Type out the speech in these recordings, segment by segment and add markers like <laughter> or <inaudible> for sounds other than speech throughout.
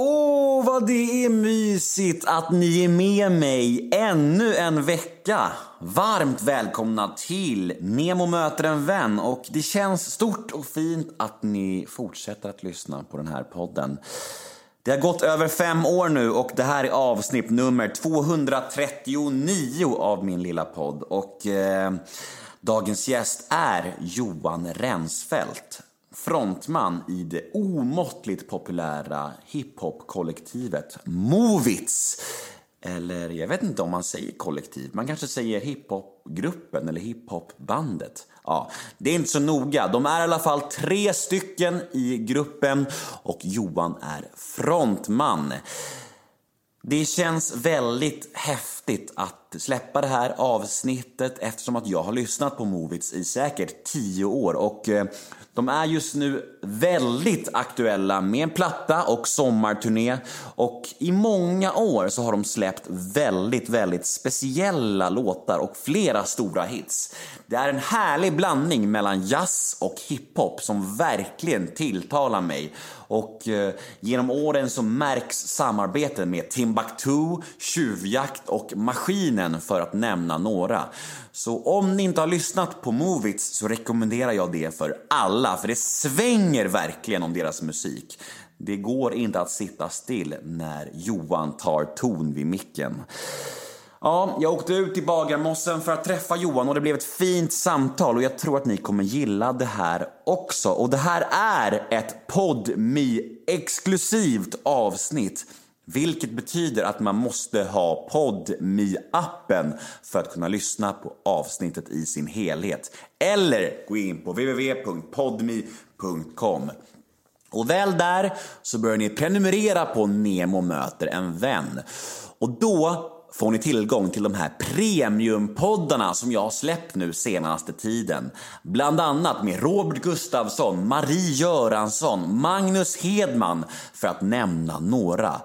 Åh, oh, vad det är mysigt att ni är med mig ännu en vecka. Varmt välkomna till Nemo möter en vän och det känns stort och fint att ni fortsätter att lyssna på den här podden. Det har gått över fem år nu och det här är avsnitt nummer 239 av min lilla podd. Och eh, dagens gäst är Johan Rensfeldt frontman i det omåttligt populära hiphop-kollektivet Movits. Eller jag vet inte om man säger kollektiv, man kanske säger hiphopgruppen eller hiphopbandet. Ja, det är inte så noga. De är i alla fall tre stycken i gruppen och Johan är frontman. Det känns väldigt häftigt att släppa det här avsnittet eftersom att jag har lyssnat på Movits i säkert tio år och eh, de är just nu väldigt aktuella med en platta och sommarturné och i många år så har de släppt väldigt, väldigt speciella låtar och flera stora hits. Det är en härlig blandning mellan jazz och hiphop som verkligen tilltalar mig och eh, genom åren så märks samarbeten med Timbuktu, Tjuvjakt och Maskinen för att nämna några. Så om ni inte har lyssnat på Movits så rekommenderar jag det för alla, för det svänger verkligen om deras musik. Det går inte att sitta still när Johan tar ton vid micken. Ja, jag åkte ut till Bagarmossen för att träffa Johan och det blev ett fint samtal och jag tror att ni kommer gilla det här också. Och det här är ett podmi exklusivt avsnitt. Vilket betyder att man måste ha podmi appen för att kunna lyssna på avsnittet i sin helhet. Eller gå in på www.podmi.com. Och väl där så börjar ni prenumerera på Nemo möter en vän. Och då får ni tillgång till de här premiumpoddarna som jag har släppt nu senaste tiden. Bland annat med Robert Gustafsson, Marie Göransson, Magnus Hedman för att nämna några.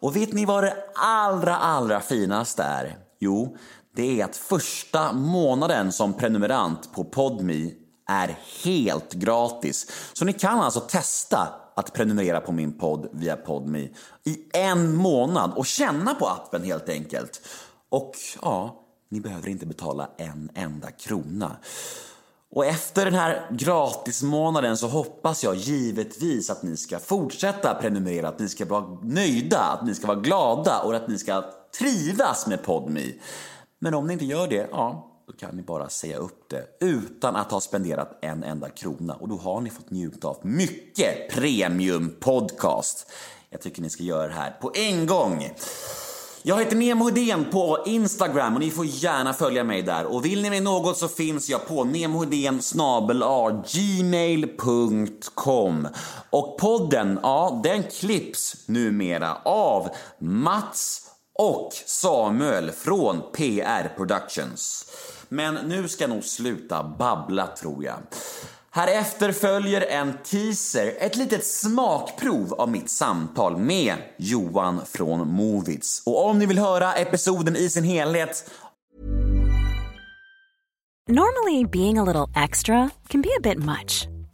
Och vet ni vad det allra, allra finaste är? Jo, det är att första månaden som prenumerant på Podmi är helt gratis. Så ni kan alltså testa att prenumerera på min podd via Podmi i en månad och känna på appen helt enkelt. Och ja, ni behöver inte betala en enda krona. Och efter den här gratismånaden så hoppas jag givetvis att ni ska fortsätta prenumerera, att ni ska vara nöjda, att ni ska vara glada och att ni ska trivas med Podmi. Men om ni inte gör det, ja, då kan ni bara säga upp det utan att ha spenderat en enda krona och då har ni fått njuta av mycket premium podcast. Jag tycker ni ska göra det här på en gång. Jag heter Nemo Hedén på Instagram och ni får gärna följa mig där. Och vill ni mig något så finns jag på nemohedén gmail.com. Och podden, ja, den klipps numera av Mats och Samuel från PR Productions. Men nu ska jag nog sluta babbla tror jag. Härefter följer en teaser, ett litet smakprov av mitt samtal med Johan från Movits. Och om ni vill höra episoden i sin helhet Normally being a little extra can be a bit much.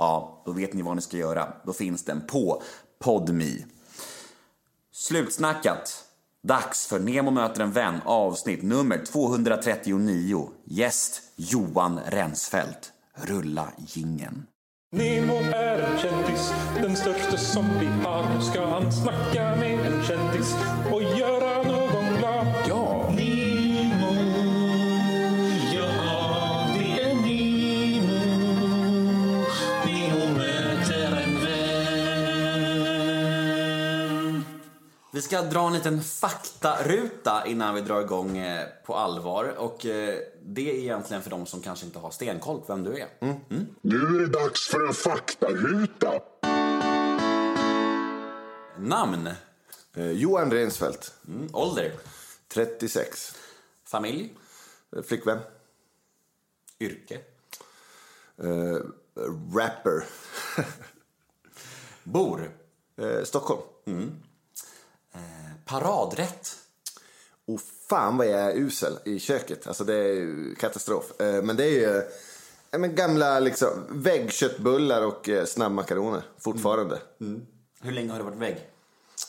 Ja, då vet ni vad ni ska göra. Då finns den på Podmi. Slutsnackat. Dags för Nemo möter en vän avsnitt nummer 239. Gäst Johan Rensfeldt. Rulla gingen. Nemo är en kändis, den största som vi har. Nu ska han snacka med en kändis. Ska dra en liten faktaruta innan vi drar igång eh, på allvar. Och eh, det är egentligen för de som kanske inte har stenkoll på vem du är. Nu är det dags för en faktaruta. Namn, Eh, Johan Rensfeldt, mm. ålder, 36. familj, Eh, Flickvän. yrke, Eh, rapper. <laughs> bor, Eh, Stockholm. Paradrätt, Och fan vad jag är usel i köket. Alltså det är katastrof. Eh, Men det är ju eh, men gamla liksom, väggköttbullar och eh, snabbmakaroner fortfarande. Hur länge har du varit vägg?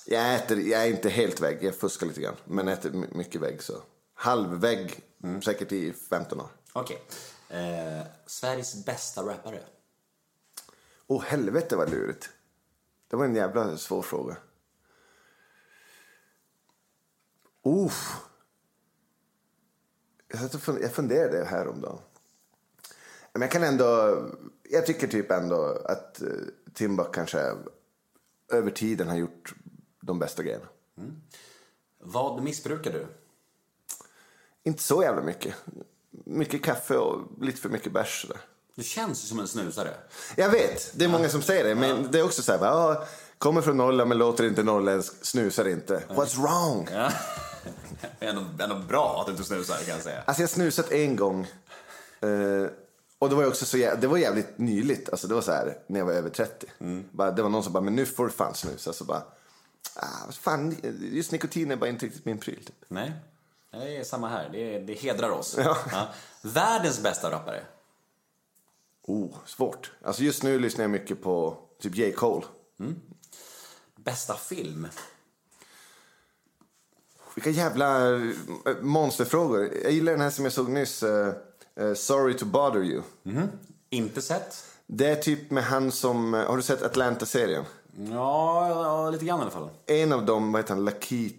Jag, äter, jag är inte helt vägg, jag fuskar lite grann. Men äter my- mycket vägg så. Halvvägg, säkert i 15 år. Okej. Eh, Sveriges bästa rappare? Åh helvete vad lurigt. Det var en jävla svår fråga. Uff. Jag, funderade här om dagen. Men jag kan ändå... Jag tycker typ ändå att uh, Timbuk kanske över tiden har gjort de bästa grejerna. Vad missbrukar du? Inte så jävla mycket. Mycket kaffe och lite för mycket bärs. Du känns som en snusare. Jag vet, det är många som säger det. Men det är också så här, "Ja, kommer från Norrland men låter inte norrländsk, snusar inte. What's wrong? Ja. <laughs> ändå, ändå bra att du inte snusar kan jag säga. Alltså jag har snusat en gång. Eh, och det var ju också så jä- det var jävligt nyligt. Alltså det var så här när jag var över 30. Bara, det var någon som bara, men nu får du fan snusa. Så bara, ah, fan, just nikotin är bara inte riktigt min pryl. Typ. Nej, det är samma här. Det, det hedrar oss. Ja. Världens bästa rappare? Oh, svårt. Alltså just nu lyssnar jag mycket på typ J. Cole. Bästa film? Vilka jävla eh, monsterfrågor. Jag gillar den här som jag såg nyss. eh, eh, Sorry to bother you. Inte sett? Det är typ med han som, har du sett Atlanta-serien? Ja, ja, lite grann i alla fall. En av dem, vad heter han,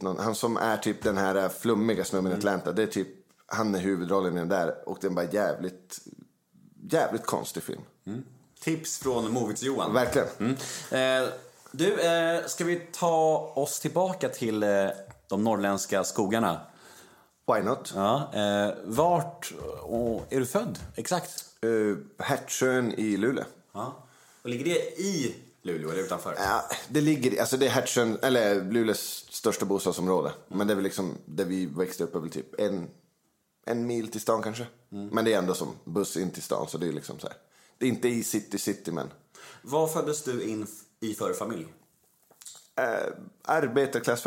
någon, han som är typ den här flummiga snubben i Atlanta. Det är typ, han är huvudrollen i den där. Och den bara jävligt, jävligt konstig film. Tips från Movies-Johan. Verkligen. Eh, du, eh, ska vi ta oss tillbaka till eh, de norrländska skogarna? Why not? Ja, eh, vart och, är du född? Exakt? Uh, Hertsön i Luleå. Ja. Och ligger det i Luleå eller utanför? Ja, det ligger, alltså det är Hertsön, eller Luleås största bostadsområde. Men det är väl liksom, där vi växte upp är väl typ en, en mil till stan kanske. Men det är ändå som buss in till stan, så det är liksom så här. Det är inte i city city, men Vad föddes du in i för familj? uh, arbetarklass.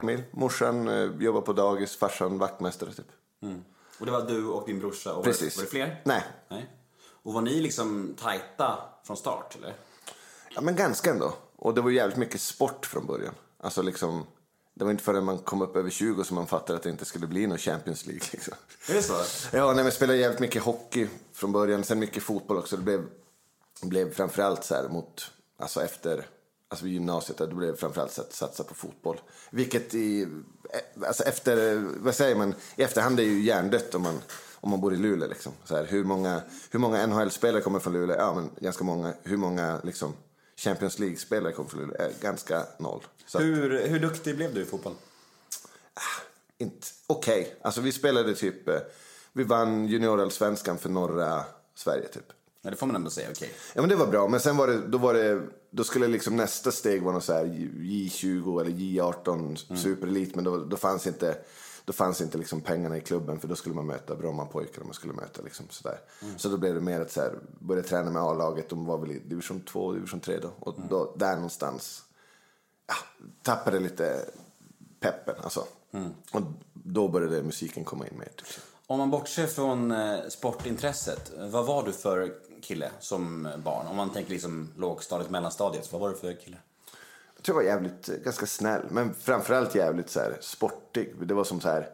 familj. Morsan eh, jobbar på dagis, farsan vaktmästare typ. Och det var du och din brorsa? Och Precis. Var det fler? Nej. Nej. Och var ni liksom tajta från start eller? Ja, men ganska ändå. Och det var jävligt mycket sport från början. Alltså liksom, det var inte förrän man kom upp över 20 som man fattade att det inte skulle bli någon Champions League. Liksom. Är det så? Ja, nej, men spelade jävligt mycket hockey från början, sen mycket fotboll också. Det blev, blev framförallt så här mot, alltså efter, alltså vid gymnasiet, då blev det framförallt att satsa på fotboll. Vilket i, eh, alltså efter, vad säger man, i efterhand är ju hjärndött om man, om man bor i Luleå liksom. Så här, hur många, hur många NHL-spelare kommer från Luleå? Ja, men ganska många. Hur många liksom Champions League-spelare kommer från Luleå? Eh, ganska noll. Så att- Hur, hur duktig blev du i fotboll? inte okej. Alltså vi spelade typ, eh, vi vann juniorallsvenskan för norra Sverige typ. Ja, det får man ändå säga, okej. Ja men det var bra, men sen var det, då var det, då skulle liksom nästa steg vara något så här J20 eller J18 superelit, men då, då fanns inte, då fanns inte liksom pengarna i klubben för då skulle man möta Brommapojkar och man skulle möta liksom sådär. Så då blev det mer att så här, börja träna med A-laget, de var väl i division 2, division 3 då. Och då, där någonstans, ja, tappade lite peppen alltså. Och då började musiken komma in mer. Om man bortser från eh, sportintresset, vad var du för kille som barn? Om man tänker liksom lågstadiet, mellanstadiet. Vad var du för kille? Jag tror jag var jävligt, eh, ganska snäll. Men framförallt jävligt så här, sportig. Det var som så här...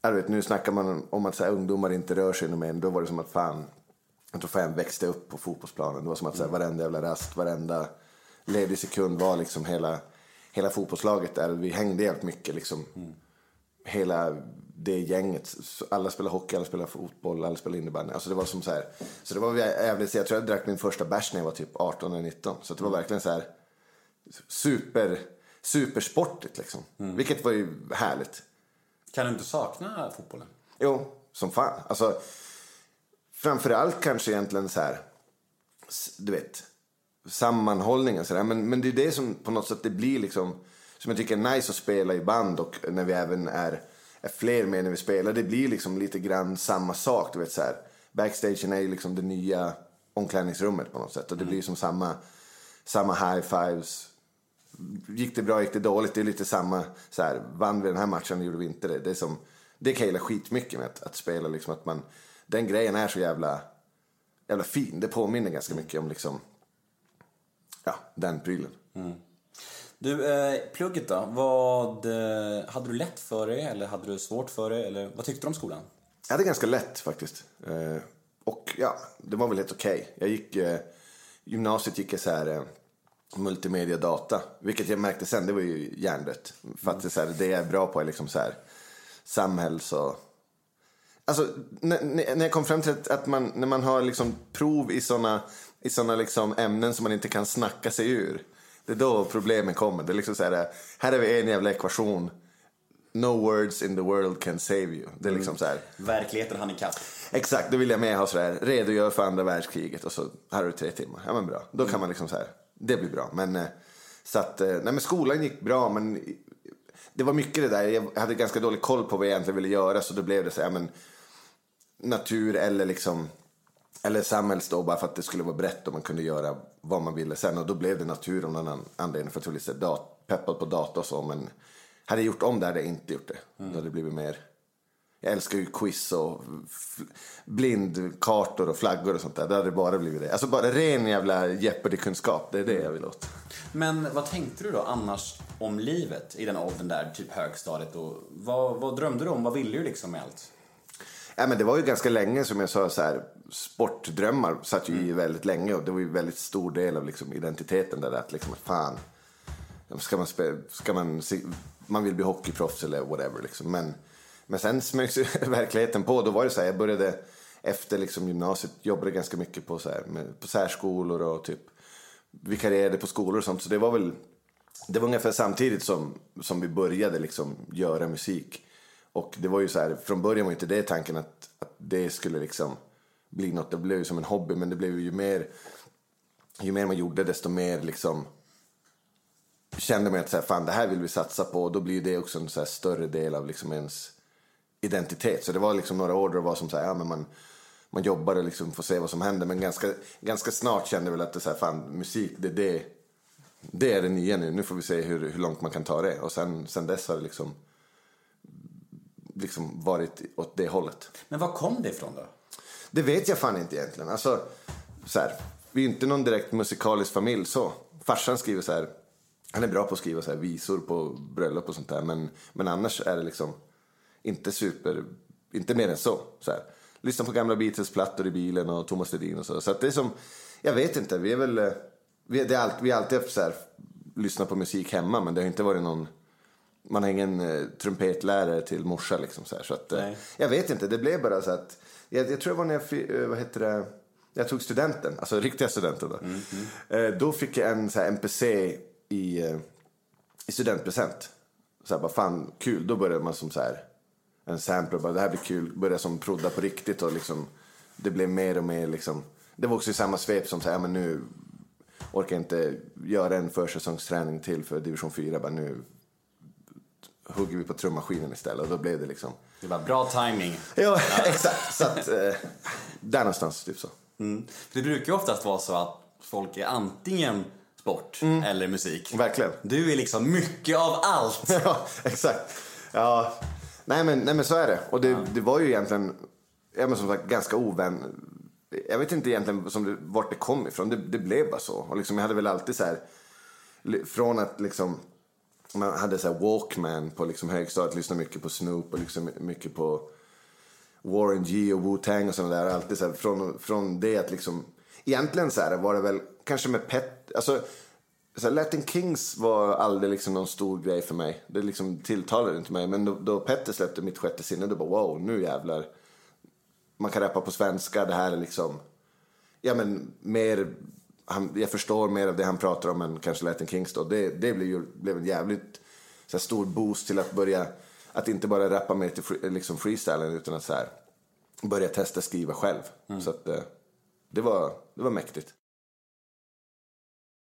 Jag vet, nu snackar man om att så här, ungdomar inte rör sig mer. Då var det som att fan... Jag tror fan växte upp på fotbollsplanen. Det var som att så här, varenda jävla rast, varenda ledig sekund var liksom hela, hela fotbollslaget där. Vi hängde jävligt mycket liksom. Hela det gänget. Alla spelade hockey, alla spelade fotboll, alla spelade innebandy. Alltså det var som så här. Så det var jävligt, jag tror jag drack min första bärs när jag var typ 18 eller 19. Så det var verkligen så här super, supersportigt liksom. Vilket var ju härligt. Kan du inte sakna fotbollen? Jo, som fan. Alltså, framförallt kanske egentligen så här, du vet, sammanhållningen så där. Men, men det är det som på något sätt det blir liksom, som jag tycker är nice att spela i band och när vi även är, är fler med när vi spelar. Det blir liksom lite grann samma sak, du vet så här. Backstagen är ju liksom det nya omklädningsrummet på något sätt och det blir som samma, samma high fives. Gick det bra, gick det dåligt? Det är lite samma, så här, vann vi den här matchen, gjorde vi inte det. Det är som, det kan jag gilla skitmycket med att, att spela liksom att man, den grejen är så jävla, jävla fin. Det påminner ganska mycket om liksom, ja, den prylen. Du, eh, plugget då? Vad, eh, hade du lätt för det eller hade du svårt för det? Eller vad tyckte du om skolan? Jag hade ganska lätt faktiskt. Eh, och ja, det var väl helt okej. Okay. Jag gick, eh, gymnasiet gick jag så här eh, multimedia data. Vilket jag märkte sen, det var ju hjärndött. För att det, så här, det jag är bra på är liksom så här samhälls och... Alltså, när, när jag kom fram till att, att man, när man har liksom prov i sådana i såna liksom ämnen som man inte kan snacka sig ur. Det är då problemen kommer. Det är liksom så här, här har vi en jävla ekvation. No words in the world can save you. Det är liksom så här. Verkligheten hann ikapp. Exakt, då vill jag med ha sådär, redogör för andra världskriget och så här har du tre timmar. Ja men bra, då kan man liksom så här, det blir bra. Men eh, så att, eh, nej men skolan gick bra men det var mycket det där, jag hade ganska dålig koll på vad jag egentligen ville göra så då blev det så här, men natur eller liksom eller samhälls då bara för att det skulle vara brett och man kunde göra vad man ville sen och då blev det natur av någon anledning för att jag var lite dat- peppad på data och så men hade jag gjort om det hade jag inte gjort det. Mm. Då hade det blivit mer jag älskar ju quiz och f- blindkartor och flaggor och sånt där. Det hade bara blivit det. Alltså bara ren jävla Jeopardy-kunskap. Det är det jag vill åt. Men vad tänkte du då annars om livet i den åldern där, typ högstadiet? Och vad, vad drömde du om? Vad ville du liksom med allt? Ja, men det var ju ganska länge som jag sa så här. Sportdrömmar satt ju i väldigt länge och det var ju en väldigt stor del av liksom identiteten där. Att liksom, fan, ska man, ska man, man vill bli hockeyproffs eller whatever liksom. Men, men sen smögs <laughs> verkligheten på. Då var det så här, jag började efter liksom gymnasiet, jobbade ganska mycket på, så här, med, på särskolor och typ vikarierade på skolor och sånt. Så det var väl, det var ungefär samtidigt som, som vi började liksom göra musik. Och det var ju så här, från början var inte det tanken att, att det skulle liksom bli något. Det blev ju som en hobby, men det blev ju mer, ju mer man gjorde desto mer liksom kände man att så här, fan det här vill vi satsa på och då blir det också en så här större del av liksom ens identitet. Så det var liksom några år då det var som så här, ja men man, man jobbar och liksom får se vad som händer. Men ganska, ganska snart kände jag väl att det så här, fan musik, det, är det, det är det nya nu. Nu får vi se hur, hur långt man kan ta det. Och sen, sen dess har det liksom, liksom varit åt det hållet. Men var kom det ifrån då? Det vet jag fan inte egentligen. Alltså, så här, vi är inte någon direkt musikalisk familj så. Farsan skriver så här, han är bra på att skriva så här visor på bröllop och sånt där. Men, men annars är det liksom inte super, inte mer än så. så här. Lyssna på gamla Beatles-plattor i bilen och Thomas Ledin och så. Så det är som, jag vet inte, vi är väl, eh, vi, det är allt, vi har alltid så här, lyssnat på musik hemma men det har inte varit någon man har ingen eh, trumpetlärare till morsa liksom så här. Så att, eh, jag vet inte, det blev bara så att, jag, jag tror det var när jag, eh, vad heter det, jag tog studenten, alltså riktiga studenten då. Eh, då fick jag en så här MPC i, eh, i studentpresent. Så här, bara fan kul, då började man som så här, en sampler, bara det här blir kul, började som prodda på riktigt och liksom, det blev mer och mer liksom, det var också i samma svep som så här, ja, men nu orkar jag inte göra en försäsongsträning till för division 4, bara nu hugger vi på trummaskinen istället och då blev det liksom Det var bra timing. Ja, <laughs> exakt. Så att, eh, där någonstans, typ så. Mm. För det brukar ju oftast vara så att folk är antingen sport eller musik. Verkligen. Du är liksom mycket av allt. <laughs> ja, exakt. Ja, nej men, nej men så är det. Och det, det var ju egentligen, ja men som sagt, ganska ovän, jag vet inte egentligen som det, vart det kom ifrån. Det, det blev bara så. Och liksom, jag hade väl alltid så här, från att liksom, man hade så här Walkman på liksom högstadiet, lyssnade mycket på Snoop och liksom mycket på Warren G och Wu-Tang och sådana där. Alltid så här, från, från det att liksom, egentligen så här var det väl kanske med Pet, alltså så här, Latin Kings var aldrig liksom någon stor grej för mig. Det liksom tilltalade inte mig. Men då, då Petter släppte mitt sjätte sinne, då bara wow, nu jävlar. Man kan rappa på svenska, det här är liksom, ja men mer, han, jag förstår mer av det han pratar om än kanske Latin Kings då. Det, det blev ju blev en jävligt så här, stor boost till att börja, att inte bara rappa mer till free, liksom freestylen utan att så här, börja testa skriva själv. Så att eh, det var, det var mäktigt.